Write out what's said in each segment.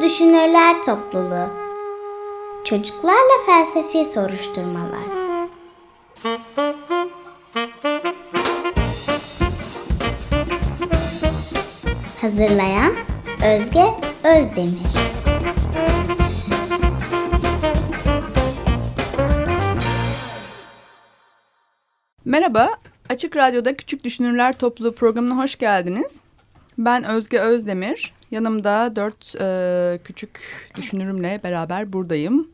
Düşünürler Topluluğu Çocuklarla Felsefi Soruşturmalar Hazırlayan Özge Özdemir Merhaba, Açık Radyo'da Küçük Düşünürler Topluluğu programına hoş geldiniz. Ben Özge Özdemir. Yanımda dört e, küçük düşünürümle beraber buradayım.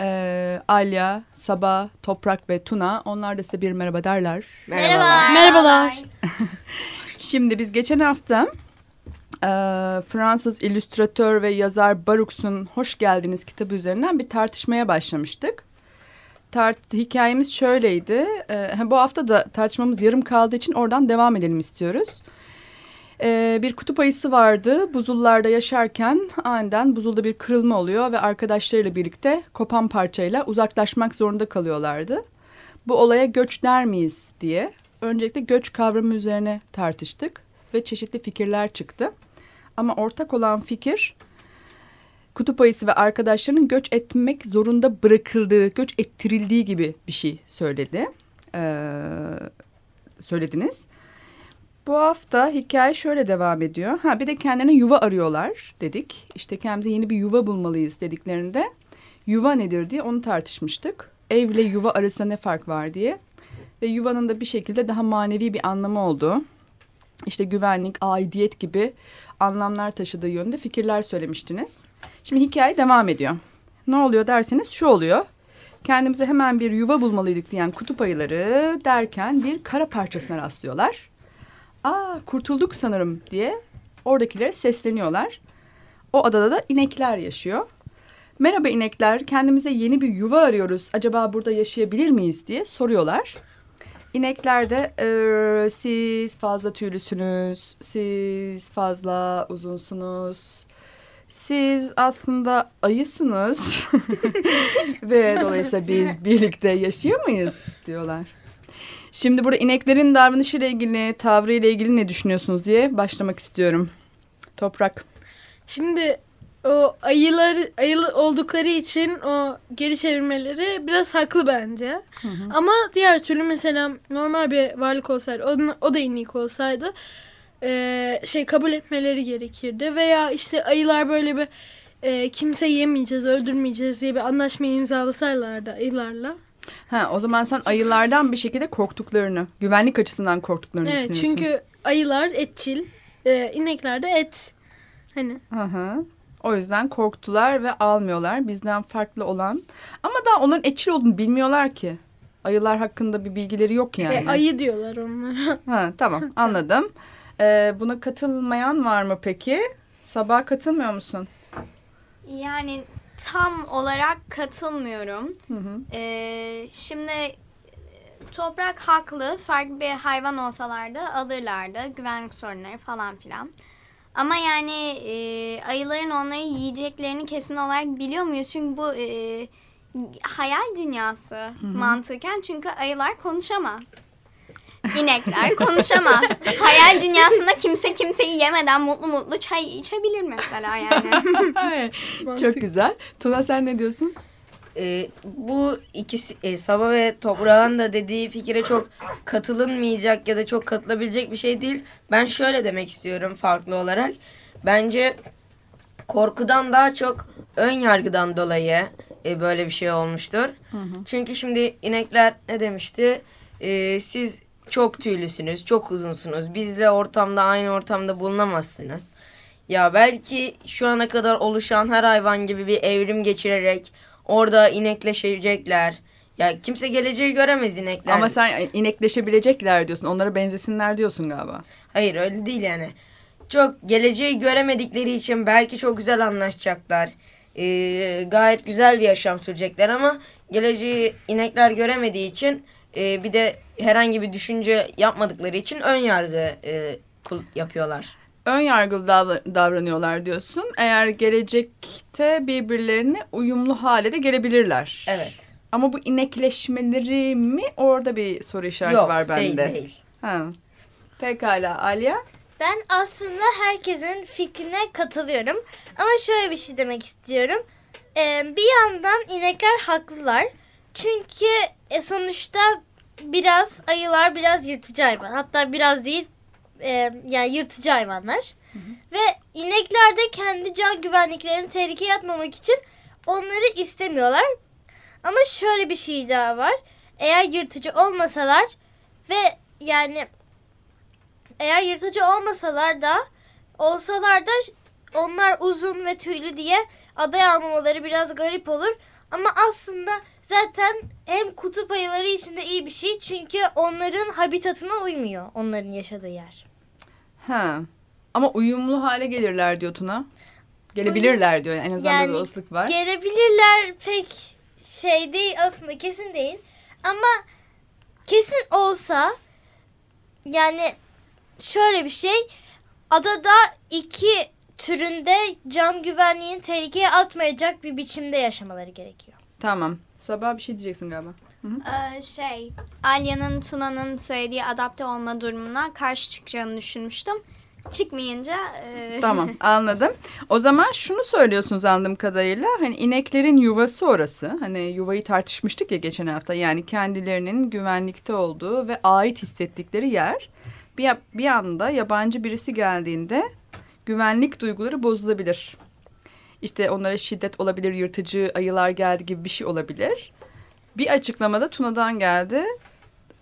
E, Alya, Sabah, Toprak ve Tuna. Onlar da size bir merhaba derler. Merhabalar. Merhabalar. Şimdi biz geçen hafta e, Fransız illüstratör ve yazar Baruch'sun Hoş Geldiniz kitabı üzerinden bir tartışmaya başlamıştık. Tart hikayemiz şöyleydi. E, bu hafta da tartışmamız yarım kaldığı için oradan devam edelim istiyoruz. Ee, bir kutup ayısı vardı. Buzullarda yaşarken aniden buzulda bir kırılma oluyor ve arkadaşlarıyla birlikte kopan parçayla uzaklaşmak zorunda kalıyorlardı. Bu olaya göç der miyiz diye öncelikle göç kavramı üzerine tartıştık ve çeşitli fikirler çıktı. Ama ortak olan fikir kutup ayısı ve arkadaşlarının göç etmek zorunda bırakıldığı, göç ettirildiği gibi bir şey söyledi. Ee, söylediniz. Bu hafta hikaye şöyle devam ediyor. Ha bir de kendine yuva arıyorlar dedik. İşte kendimize yeni bir yuva bulmalıyız dediklerinde yuva nedir diye onu tartışmıştık. Evle yuva arasında ne fark var diye. Ve yuvanın da bir şekilde daha manevi bir anlamı oldu. İşte güvenlik, aidiyet gibi anlamlar taşıdığı yönde fikirler söylemiştiniz. Şimdi hikaye devam ediyor. Ne oluyor derseniz şu oluyor. Kendimize hemen bir yuva bulmalıydık diyen kutup ayıları derken bir kara parçasına rastlıyorlar aa kurtulduk sanırım diye oradakilere sesleniyorlar. O adada da inekler yaşıyor. Merhaba inekler, kendimize yeni bir yuva arıyoruz. Acaba burada yaşayabilir miyiz diye soruyorlar. İnekler de ee, siz fazla tüylüsünüz, siz fazla uzunsunuz, siz aslında ayısınız ve dolayısıyla biz birlikte yaşıyor muyuz diyorlar. Şimdi burada ineklerin davranışıyla ilgili, tavrıyla ilgili ne düşünüyorsunuz diye başlamak istiyorum. Toprak. Şimdi o ayılar ayılı oldukları için o geri çevirmeleri biraz haklı bence. Hı hı. Ama diğer türlü mesela normal bir varlık olsaydı, o, o da inik olsaydı e, şey kabul etmeleri gerekirdi. Veya işte ayılar böyle bir e, kimse yemeyeceğiz, öldürmeyeceğiz diye bir anlaşmayı imzalasaylardı ayılarla. Ha, o zaman sen ayılardan bir şekilde korktuklarını, güvenlik açısından korktuklarını evet, düşünüyorsun. Çünkü ayılar etçil, e, inekler de et. Hani. Hı hı. O yüzden korktular ve almıyorlar bizden farklı olan. Ama daha onların etçil olduğunu bilmiyorlar ki. Ayılar hakkında bir bilgileri yok yani. E, ayı diyorlar onlara. Ha, tamam anladım. Ee, buna katılmayan var mı peki? Sabah katılmıyor musun? Yani tam olarak katılmıyorum. Hı hı. Ee, şimdi toprak haklı. Farklı bir hayvan olsalardı alırlardı. Güvenlik sorunları falan filan. Ama yani e, ayıların onları yiyeceklerini kesin olarak biliyor muyuz? Çünkü bu e, hayal dünyası hı hı. mantıken. Çünkü ayılar konuşamaz. İnekler konuşamaz. Hayal dünyasında kimse kimseyi yemeden mutlu mutlu çay içebilir mesela yani. Çok güzel. Tuna sen ne diyorsun? Ee, bu ikisi e, Sabah ve Toprağın da dediği fikire çok katılınmayacak ya da çok katılabilecek bir şey değil. Ben şöyle demek istiyorum farklı olarak. Bence korkudan daha çok ön yargıdan dolayı e, böyle bir şey olmuştur. Hı hı. Çünkü şimdi inekler ne demişti? E, siz çok tüylüsünüz, çok uzunsunuz. Bizle ortamda aynı ortamda bulunamazsınız. Ya belki şu ana kadar oluşan her hayvan gibi bir evrim geçirerek orada inekleşecekler. Ya kimse geleceği göremez inekler. Ama sen inekleşebilecekler diyorsun. Onlara benzesinler diyorsun galiba. Hayır öyle değil yani. Çok geleceği göremedikleri için belki çok güzel anlaşacaklar. Ee, gayet güzel bir yaşam sürecekler ama geleceği inekler göremediği için e, bir de herhangi bir düşünce yapmadıkları için ön yargı e, yapıyorlar. Ön yargılı davranıyorlar diyorsun. Eğer gelecekte birbirlerine uyumlu hale de gelebilirler. Evet. Ama bu inekleşmeleri mi orada bir soru işareti Yok, var bende. Yok değil değil. Ha. Pekala Alya. Ben aslında herkesin fikrine katılıyorum. Ama şöyle bir şey demek istiyorum. Ee, bir yandan inekler haklılar. Çünkü e, sonuçta biraz ayılar biraz yırtıcı hayvan. Hatta biraz değil e, yani yırtıcı hayvanlar. Ve inekler de kendi can güvenliklerini tehlikeye atmamak için onları istemiyorlar. Ama şöyle bir şey daha var. Eğer yırtıcı olmasalar ve yani eğer yırtıcı olmasalar da olsalar da onlar uzun ve tüylü diye aday almamaları biraz garip olur. Ama aslında zaten hem kutup ayıları için de iyi bir şey. Çünkü onların habitatına uymuyor onların yaşadığı yer. Ha. Ama uyumlu hale gelirler diyor Tuna. Gelebilirler diyor. En azından Yani bir olasılık var. Gelebilirler pek şey değil aslında kesin değil. Ama kesin olsa yani şöyle bir şey adada iki türünde can güvenliğini tehlikeye atmayacak bir biçimde yaşamaları gerekiyor. Tamam. Sabah bir şey diyeceksin galiba. Ee, şey, Alya'nın Tuna'nın söylediği adapte olma durumuna karşı çıkacağını düşünmüştüm. Çıkmayınca e, Tamam anladım. O zaman şunu söylüyorsunuz anladığım kadarıyla. Hani ineklerin yuvası orası. Hani yuvayı tartışmıştık ya geçen hafta. Yani kendilerinin güvenlikte olduğu ve ait hissettikleri yer. Bir, bir anda yabancı birisi geldiğinde güvenlik duyguları bozulabilir. İşte onlara şiddet olabilir, yırtıcı ayılar geldi gibi bir şey olabilir. Bir açıklamada Tuna'dan geldi.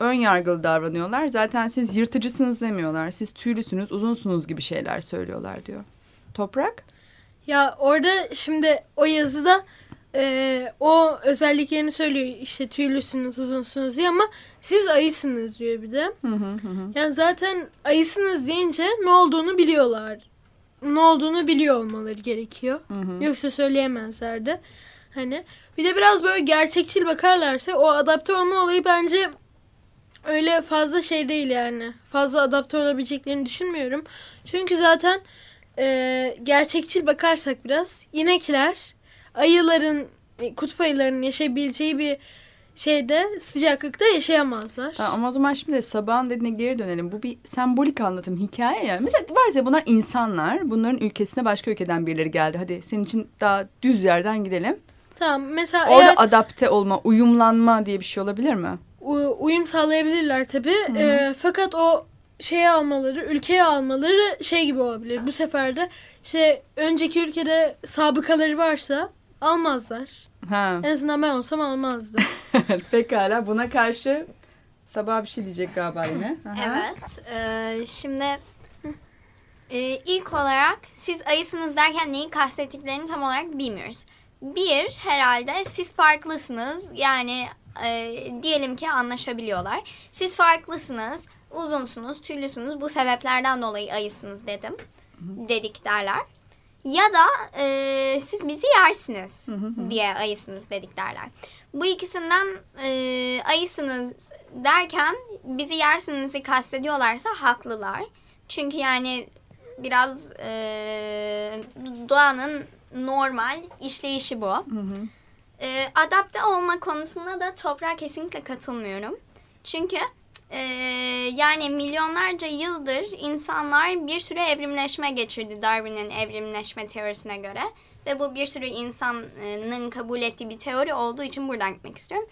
Ön yargılı davranıyorlar. Zaten siz yırtıcısınız demiyorlar. Siz tüylüsünüz, uzunsunuz gibi şeyler söylüyorlar diyor. Toprak? Ya orada şimdi o yazıda e, o özelliklerini söylüyor. İşte tüylüsünüz, uzunsunuz diye ama siz ayısınız diyor bir de. Hı hı hı. Yani zaten ayısınız deyince ne olduğunu biliyorlar. Ne olduğunu biliyor olmaları gerekiyor. Hı hı. Yoksa söyleyemezlerdi. Hani bir de biraz böyle gerçekçil bakarlarsa o adapte olma olayı bence öyle fazla şey değil yani. Fazla adapte olabileceklerini düşünmüyorum. Çünkü zaten e, gerçekçil bakarsak biraz inekler ayıların e, kutup ayılarının yaşayabileceği bir şeyde sıcaklıkta yaşayamazlar. Tamam, ama o zaman şimdi sabahın dediğine geri dönelim. Bu bir sembolik anlatım, hikaye ya. Mesela var ya bunlar insanlar. Bunların ülkesine başka ülkeden birileri geldi. Hadi senin için daha düz yerden gidelim. Tamam mesela Orada eğer adapte olma, uyumlanma diye bir şey olabilir mi? u- uyum sağlayabilirler tabii. Ee, fakat o şeye almaları, ülkeye almaları şey gibi olabilir. Bu sefer de işte önceki ülkede sabıkaları varsa almazlar. Ha. En azından ben olsam almazdım. Pekala buna karşı sabah bir şey diyecek galiba yine. Aha. evet. e, şimdi e, ilk olarak siz ayısınız derken neyi kastettiklerini tam olarak bilmiyoruz. Bir, herhalde siz farklısınız. Yani e, diyelim ki anlaşabiliyorlar. Siz farklısınız, uzunsunuz, tüylüsünüz. Bu sebeplerden dolayı ayısınız dedim. Dedik derler. Ya da e, siz bizi yersiniz diye ayısınız dedik derler. Bu ikisinden e, ayısınız derken bizi yersinizi kastediyorlarsa haklılar. Çünkü yani biraz e, doğanın normal işleyişi bu. E, adapte olma konusunda da toprağa kesinlikle katılmıyorum. Çünkü e, yani milyonlarca yıldır insanlar bir sürü evrimleşme geçirdi Darwin'in evrimleşme teorisine göre. Ve bu bir sürü insanın kabul ettiği bir teori olduğu için buradan gitmek istiyorum.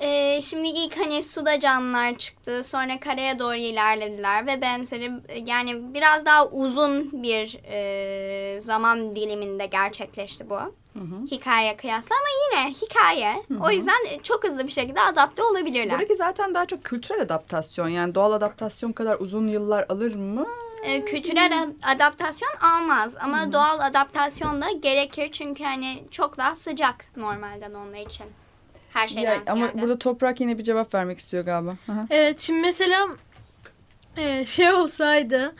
E, şimdi ilk hani suda canlılar çıktı. Sonra karaya doğru ilerlediler ve benzeri yani biraz daha uzun bir e, zaman diliminde gerçekleşti bu. Hikaye kıyasla ama yine hikaye. O yüzden çok hızlı bir şekilde adapte olabilirler. Buradaki zaten daha çok kültürel adaptasyon. Yani doğal adaptasyon kadar uzun yıllar alır mı? e, kültürel adaptasyon almaz ama doğal adaptasyon da gerekir çünkü hani çok daha sıcak normalden onlar için. Her şeyden Ya, ama ziyade. burada toprak yine bir cevap vermek istiyor galiba. Aha. Evet şimdi mesela e, şey olsaydı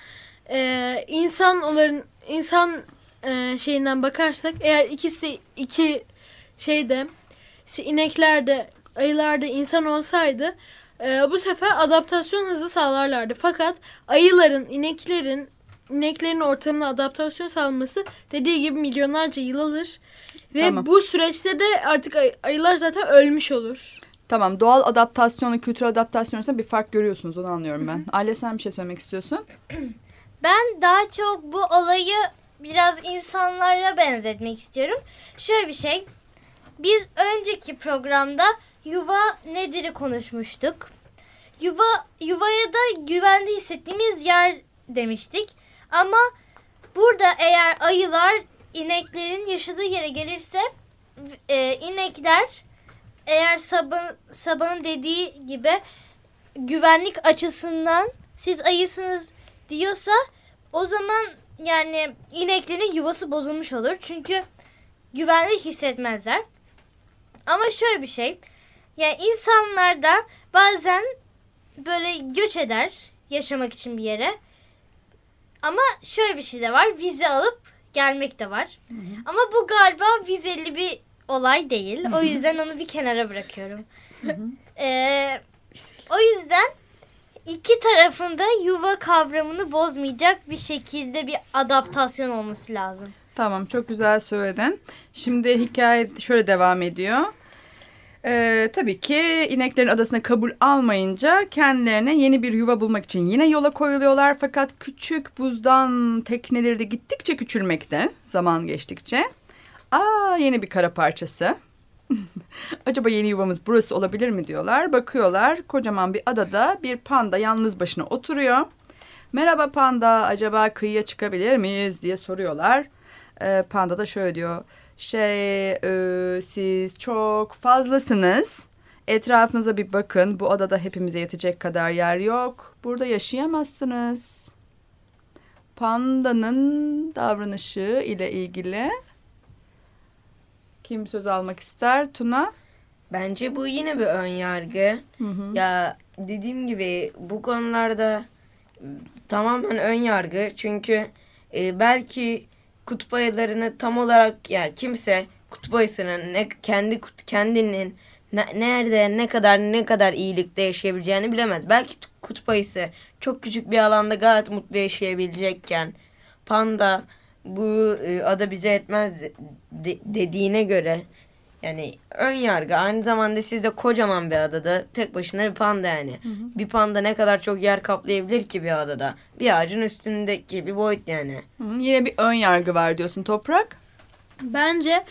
e, insan onların insan e, şeyinden bakarsak eğer ikisi de iki şeyde işte inekler de ayılar da insan olsaydı e, bu sefer adaptasyon hızı sağlarlardı. Fakat ayıların, ineklerin ineklerin ortamına adaptasyon sağlaması dediği gibi milyonlarca yıl alır. Ve Tamam. bu süreçte de artık ay- ayılar zaten ölmüş olur. Tamam doğal adaptasyonla kültürel adaptasyon arasında bir fark görüyorsunuz onu anlıyorum ben. Aile sen bir şey söylemek istiyorsun. Ben daha çok bu olayı biraz insanlara benzetmek istiyorum. Şöyle bir şey. Biz önceki programda yuva nedir'i konuşmuştuk. Yuva yuvaya da güvende hissettiğimiz yer demiştik. Ama burada eğer ayılar ineklerin yaşadığı yere gelirse e, inekler eğer Sabah, Sabah'ın dediği gibi güvenlik açısından siz ayısınız diyorsa o zaman yani ineklerin yuvası bozulmuş olur. Çünkü güvenlik hissetmezler. Ama şöyle bir şey. Yani insanlar da bazen böyle göç eder yaşamak için bir yere. Ama şöyle bir şey de var. Vize alıp gelmek de var. Ama bu galiba vizeli bir olay değil. O yüzden onu bir kenara bırakıyorum. Ee, o yüzden iki tarafında yuva kavramını bozmayacak bir şekilde bir adaptasyon olması lazım. Tamam çok güzel söyledin. Şimdi hikaye şöyle devam ediyor. Ee, tabii ki ineklerin adasına kabul almayınca kendilerine yeni bir yuva bulmak için yine yola koyuluyorlar. Fakat küçük buzdan tekneleri de gittikçe küçülmekte zaman geçtikçe. Aa yeni bir kara parçası. Acaba yeni yuvamız burası olabilir mi diyorlar. Bakıyorlar kocaman bir adada bir panda yalnız başına oturuyor. Merhaba panda acaba kıyıya çıkabilir miyiz diye soruyorlar. Ee, panda da şöyle diyor. Şey e, siz çok fazlasınız. Etrafınıza bir bakın. Bu adada hepimize yetecek kadar yer yok. Burada yaşayamazsınız. Pandanın davranışı ile ilgili kim söz almak ister? Tuna? Bence bu yine bir ön yargı. Hı hı. Ya dediğim gibi bu konularda e, tamamen ön yargı. Çünkü e, belki kutup ayılarını tam olarak ya kimse kutup ayısının ne kendi kut- kendinin ne- nerede ne kadar ne kadar iyilikte yaşayabileceğini bilemez. Belki kutup ayısı çok küçük bir alanda gayet mutlu yaşayabilecekken panda bu e, ada bize etmez de- de- dediğine göre yani ön yargı aynı zamanda siz de kocaman bir adada tek başına bir panda yani. Bir panda ne kadar çok yer kaplayabilir ki bir adada? Bir ağacın üstündeki bir boyut yani. Hı, Yine bir ön yargı var diyorsun Toprak. Bence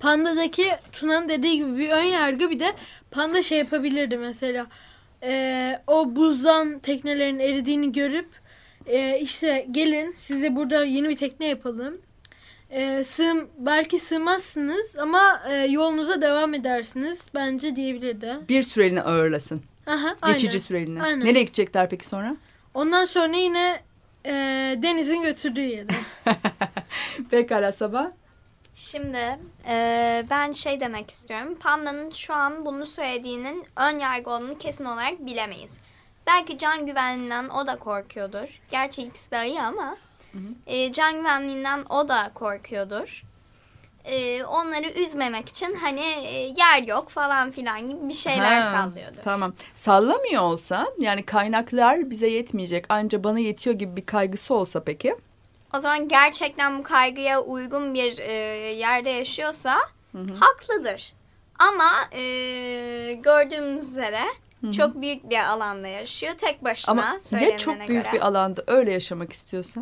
Panda'daki Tuna'nın dediği gibi bir ön yargı bir de Panda şey yapabilirdi mesela. Ee, o buzdan teknelerin eridiğini görüp e, işte gelin size burada yeni bir tekne yapalım. Ee, sığım, belki sığmazsınız ama e, yolunuza devam edersiniz bence diyebilirdi. Bir süreliğine ağırlasın. Aha, aynen. Geçici süreliğine. Aynen. Nereye gidecekler peki sonra? Ondan sonra yine e, denizin götürdüğü yere. Pekala Sabah. Şimdi e, ben şey demek istiyorum. Panda'nın şu an bunu söylediğinin ön yargı olduğunu kesin olarak bilemeyiz. Belki can güvenliğinden o da korkuyordur. Gerçi ikisi de ayı ama e, can güvenliğinden o da korkuyordur. E, onları üzmemek için hani e, yer yok falan filan gibi bir şeyler Ha, sallıyordur. Tamam. Sallamıyor olsa yani kaynaklar bize yetmeyecek anca bana yetiyor gibi bir kaygısı olsa peki? O zaman gerçekten bu kaygıya uygun bir e, yerde yaşıyorsa haklıdır. Ama e, gördüğümüz üzere çok büyük bir alanda yaşıyor tek başına Ama söylenene çok büyük göre. bir alanda öyle yaşamak istiyorsa?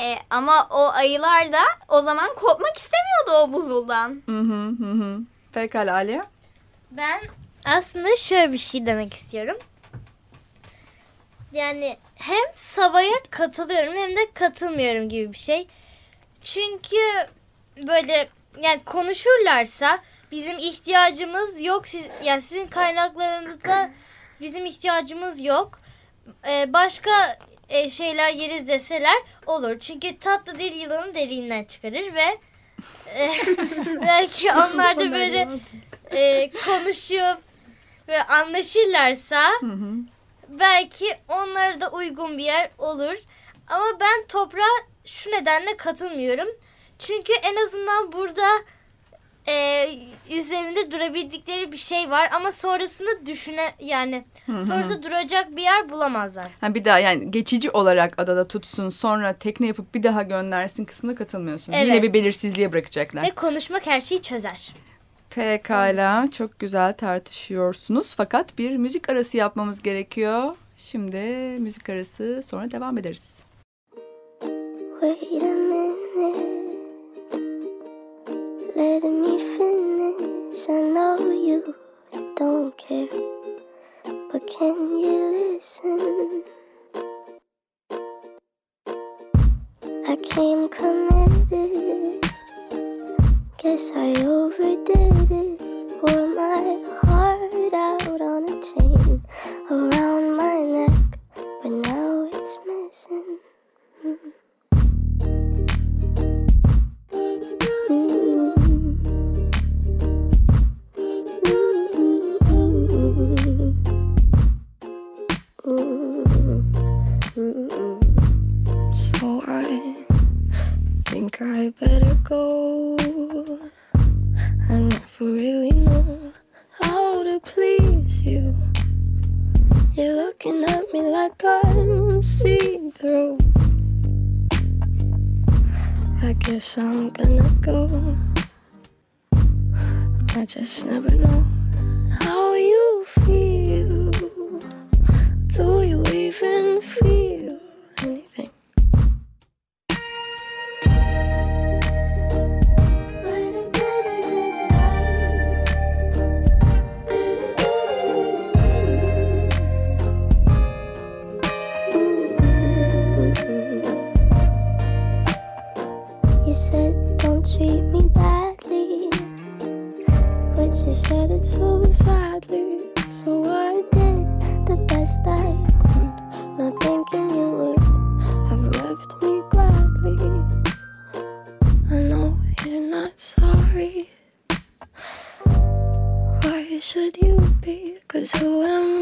E, ama o ayılar da o zaman kopmak istemiyordu o buzuldan. Hı hı hı hı. Pekala Aliye. Ben aslında şöyle bir şey demek istiyorum. Yani hem Sabah'a katılıyorum hem de katılmıyorum gibi bir şey. Çünkü böyle yani konuşurlarsa bizim ihtiyacımız yok. Siz, yani sizin kaynaklarınızda bizim ihtiyacımız yok. Ee, başka e, şeyler yeriz deseler olur. Çünkü tatlı dil yılanı deliğinden çıkarır ve e, belki onlar da böyle e, konuşup ve anlaşırlarsa belki onlara da uygun bir yer olur. Ama ben toprağa şu nedenle katılmıyorum. Çünkü en azından burada e, üzerinde durabildikleri bir şey var ama sonrasında düşüne yani sonrasında duracak bir yer bulamazlar. Ha, bir daha yani geçici olarak adada tutsun sonra tekne yapıp bir daha göndersin kısmına katılmıyorsun. Yine Evet. bir belirsizliğe bırakacaklar. Ve konuşmak her şeyi çözer. Pekala çok güzel tartışıyorsunuz fakat bir müzik arası yapmamız gerekiyor. Şimdi müzik arası sonra devam ederiz. Wait a minute, let me finish. I know you don't care, but can you listen? I came committed. Guess I overdid it. Wore my heart out on a chain I better go. I never really know how to please you. You're looking at me like I'm see through. I guess I'm gonna go. I just never know how you feel. Do you even you said it so sadly. So I did the best I could, not thinking you would have left me gladly. I know you're not sorry. Why should you be? Cause who am I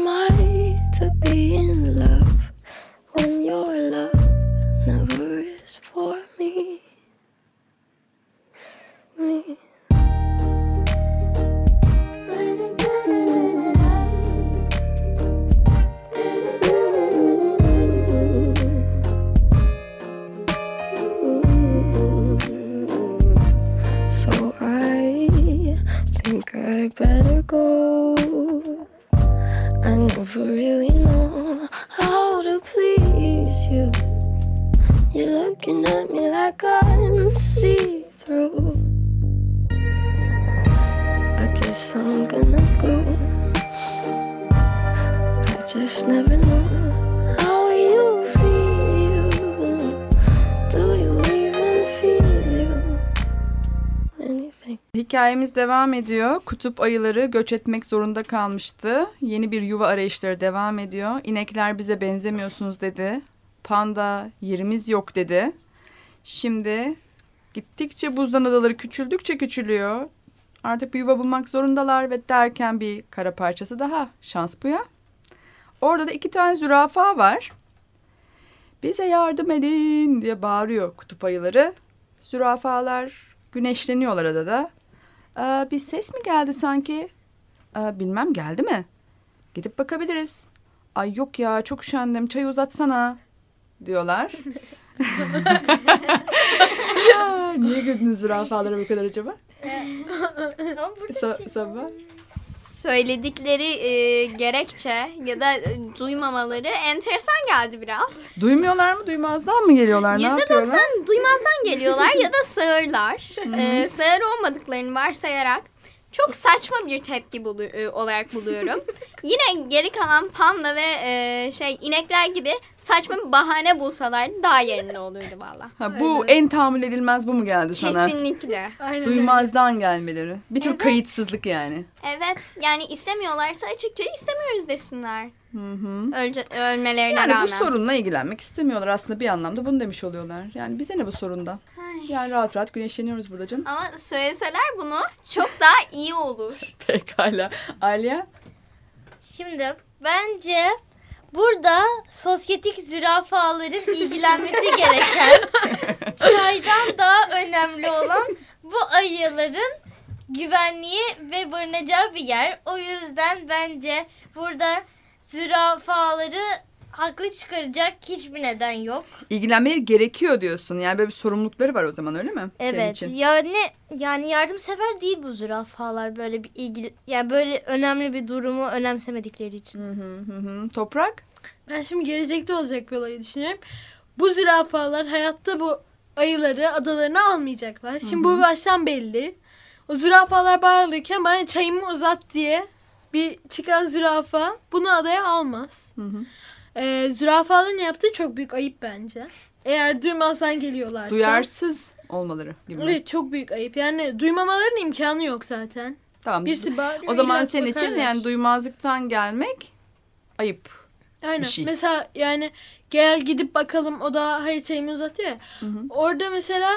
I never really know how to please you. You're looking at Hikayemiz devam ediyor. Kutup ayıları göç etmek zorunda kalmıştı. Yeni bir yuva arayışları devam ediyor. İnekler bize benzemiyorsunuz dedi. Panda yerimiz yok dedi. Şimdi gittikçe buzdan adaları küçüldükçe küçülüyor. Artık bir yuva bulmak zorundalar ve derken bir kara parçası daha. Şans bu ya. Orada da iki tane zürafa var. Bize yardım edin diye bağırıyor kutup ayıları. Zürafalar güneşleniyorlar adada. Aa, bir ses mi geldi sanki? Aa, bilmem geldi mi? Gidip bakabiliriz. Ay yok ya çok üşendim çay uzatsana diyorlar. Niye güldünüz zürafalara bu kadar acaba? Burada Sa- sabah. Söyledikleri e, gerekçe ya da e, duymamaları enteresan geldi biraz. Duymuyorlar mı duymazdan mı geliyorlar ne yapıyorlar? doksan duymazdan geliyorlar ya da sağırlar. ee, sağır olmadıklarını varsayarak çok saçma bir tepki bulu- e, olarak buluyorum. Yine geri kalan panda ve e, şey inekler gibi saçma bir bahane bulsalardı daha yerinde olurdu valla. Ha, bu en tahammül edilmez bu mu geldi sana? Kesinlikle. Aynen. Duymazdan gelmeleri. Bir tür kayıtsızlık yani. Evet yani istemiyorlarsa açıkça istemiyoruz desinler. Hı hı. Ölce, ölmelerine Yani rağmen. bu sorunla ilgilenmek istemiyorlar. Aslında bir anlamda bunu demiş oluyorlar. Yani bize ne bu sorundan? Yani rahat rahat güneşleniyoruz burada canım. Ama söyleseler bunu çok daha iyi olur. Pekala. Aliye? Şimdi bence burada sosyetik zürafaların ilgilenmesi gereken çaydan daha önemli olan bu ayıların güvenliği ve barınacağı bir yer. O yüzden bence burada zürafaları haklı çıkaracak hiçbir neden yok. İlgilenmeleri gerekiyor diyorsun. Yani böyle bir sorumlulukları var o zaman öyle mi? Senin Evet. için. Yani yani yardımsever değil bu zürafalar böyle bir ilgili yani böyle önemli bir durumu önemsemedikleri için. Hı hı hı hı. Toprak? Ben şimdi gelecekte olacak bir olayı düşünüyorum. Bu zürafalar hayatta bu ayıları adalarına almayacaklar. Şimdi bu baştan belli. O zürafalar bağırırken bana çayımı uzat diye bir çıkan zürafa bunu adaya almaz. Ee, zürafaların yaptığı çok büyük ayıp bence. Eğer duymazdan geliyorlarsa. Duyarsız olmaları gibi? Evet çok büyük ayıp. Yani duymamaların imkanı yok zaten. Tamam. Birisi bağırıyor. o zaman senin için yani duymazlıktan gelmek ayıp. Aynen. bir şey. Mesela yani gel gidip bakalım o da haritayı uzatıyor ya. Orada mesela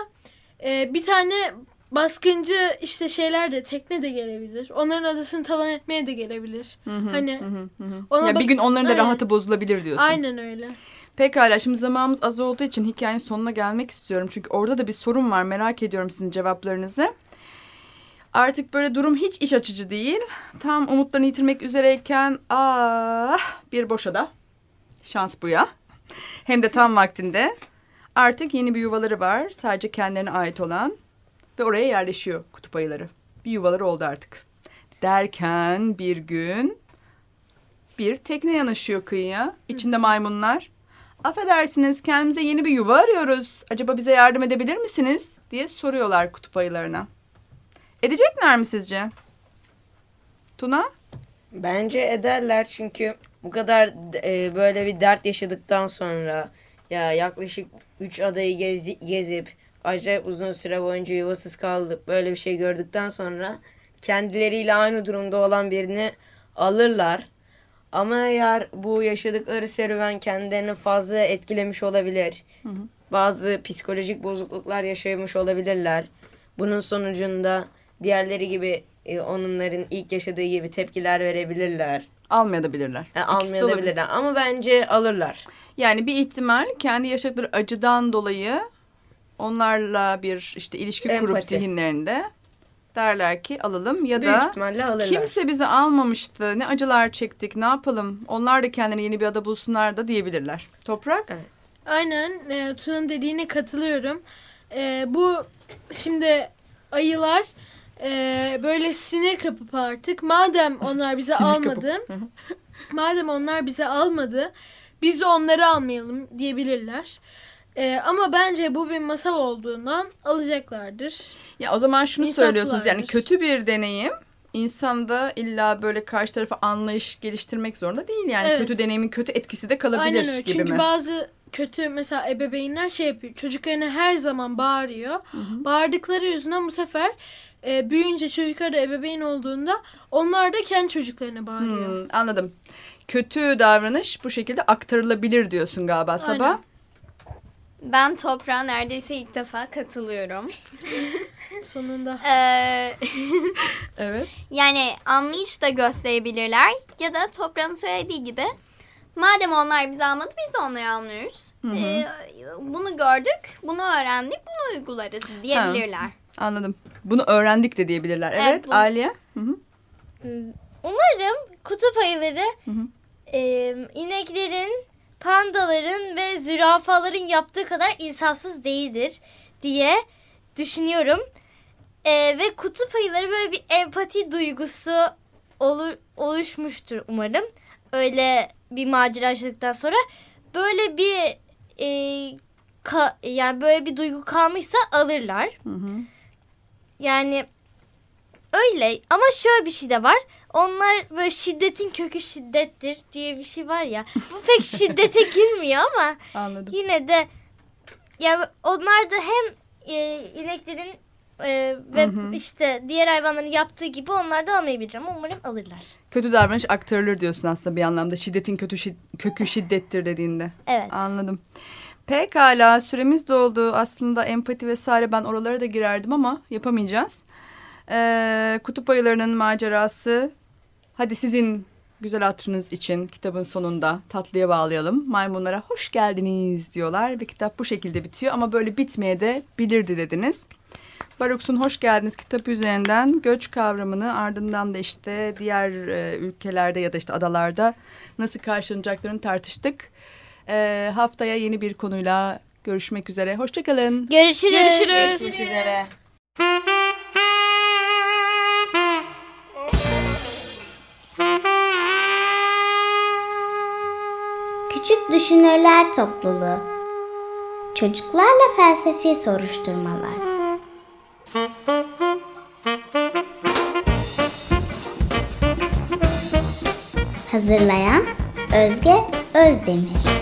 e, bir tane baskıncı işte şeyler de tekne de gelebilir. Onların adasını talan etmeye de gelebilir. Hani ona ya bak- bir gün onların da Aynen. rahatı bozulabilir diyorsun. Aynen öyle. Pekala şimdi zamanımız az olduğu için hikayenin sonuna gelmek istiyorum. Çünkü orada da bir sorun var merak ediyorum sizin cevaplarınızı. Artık böyle durum hiç iç açıcı değil. Tam umutlarını yitirmek üzereyken ah bir boşada. Şans bu ya. Hem de tam vaktinde. Artık yeni bir yuvaları var. Sadece kendilerine ait olan. Ve oraya yerleşiyor kutup ayıları. Bir yuvaları oldu artık. Derken bir gün bir tekne yanaşıyor kıyıya. İçinde maymunlar. Affedersiniz kendimize yeni bir yuva arıyoruz. Acaba bize yardım edebilir misiniz? diye soruyorlar kutup ayılarına. Edecekler mi sizce? Tuna? Bence ederler çünkü bu kadar e, böyle bir dert yaşadıktan sonra ya yaklaşık 3 adayı gezi, gezip acayip uzun süre boyunca yuvasız kaldık böyle bir şey gördükten sonra kendileriyle aynı durumda olan birini alırlar. Ama eğer bu yaşadıkları serüven kendilerini fazla etkilemiş olabilir. Bazı psikolojik bozukluklar yaşamış olabilirler. Bunun sonucunda diğerleri gibi e, onların ilk yaşadığı gibi tepkiler verebilirler. Almayabilirler. Yani olabilir. almayabilirler ama bence alırlar. Yani bir ihtimal kendi yaşadıkları acıdan dolayı onlarla bir işte ilişki kurup Empati. zihinlerinde derler ki alalım ya Büyük da ihtimalle alırlar. kimse bizi almamıştı. Ne acılar çektik ne yapalım. Onlar da kendilerine yeni bir ada bulsunlar da diyebilirler. Toprak? Aynen e, Tuna'nın dediğine katılıyorum. E, bu şimdi ayılar e, böyle sinir kapıp artık madem onlar bize almadı madem onlar bize almadı biz de onları almayalım diyebilirler. E, ama bence bu bir masal olduğundan alacaklardır. Ya o zaman şunu söylüyorsunuz yani kötü bir deneyim insanda illa böyle karşı tarafa anlayış geliştirmek zorunda değil yani Evet. kötü deneyimin kötü etkisi de kalabilir Aynen öyle. gibi Çünkü mi? bazı kötü mesela ebeveynler şey yapıyor. Çocuklarına her zaman bağırıyor. Bağırdıkları yüzünden bu sefer e, büyüyünce çocuklar da ebeveyn olduğunda onlar da kendi çocuklarına bağırıyor. Hmm, anladım. Kötü davranış bu şekilde aktarılabilir diyorsun galiba Sabah. Ben toprağa neredeyse ilk defa katılıyorum. Sonunda. Ee, Evet. yani anlayış da gösterebilirler ya da toprağın söylediği gibi madem onlar bizi almadı biz de onları almıyoruz. Ee, bunu gördük, bunu öğrendik, bunu uygularız diyebilirler. Anladım. Bunu öğrendik de diyebilirler. Evet, Evet, Aliye. Hı hı. Umarım kutup ayıları e, ineklerin, pandaların ve zürafaların yaptığı kadar insafsız değildir diye düşünüyorum. E, ve kutup ayıları böyle bir empati duygusu olur, oluşmuştur umarım. Öyle bir macera yaşadıktan sonra böyle bir e, ka- yani böyle bir duygu kalmışsa alırlar. Yani öyle ama şöyle bir şey de var. Onlar böyle şiddetin kökü şiddettir diye bir şey var ya. Bu pek şiddete girmiyor ama Anladım. yine de ya onlar da hem e, ineklerin e, ve işte diğer hayvanların yaptığı gibi onlar da almayabilir ama umarım alırlar. Kötü davranış aktarılır diyorsun aslında bir anlamda. Şiddetin kötü şid- kökü şiddettir dediğinde. Evet. Anladım. Pekala süremiz doldu. Aslında empati vesaire ben oralara da girerdim ama yapamayacağız. Ee, kutup ayılarının macerası. Hadi sizin güzel hatırınız için kitabın sonunda tatlıya bağlayalım. Maymunlara hoş geldiniz diyorlar ve kitap bu şekilde bitiyor ama böyle bitmeye de bilirdi dediniz. Baruks'un Hoş Geldiniz kitabı üzerinden göç kavramını ardından da işte diğer e, ülkelerde ya da işte adalarda nasıl karşılanacaklarını tartıştık. E, haftaya yeni bir konuyla görüşmek üzere. Hoşçakalın. Görüşürüz. Görüşürüz. Görüşmek üzere. Küçük Düşünürler Topluluğu Çocuklarla felsefi soruşturmalar. Hazırlayan Özge Özdemir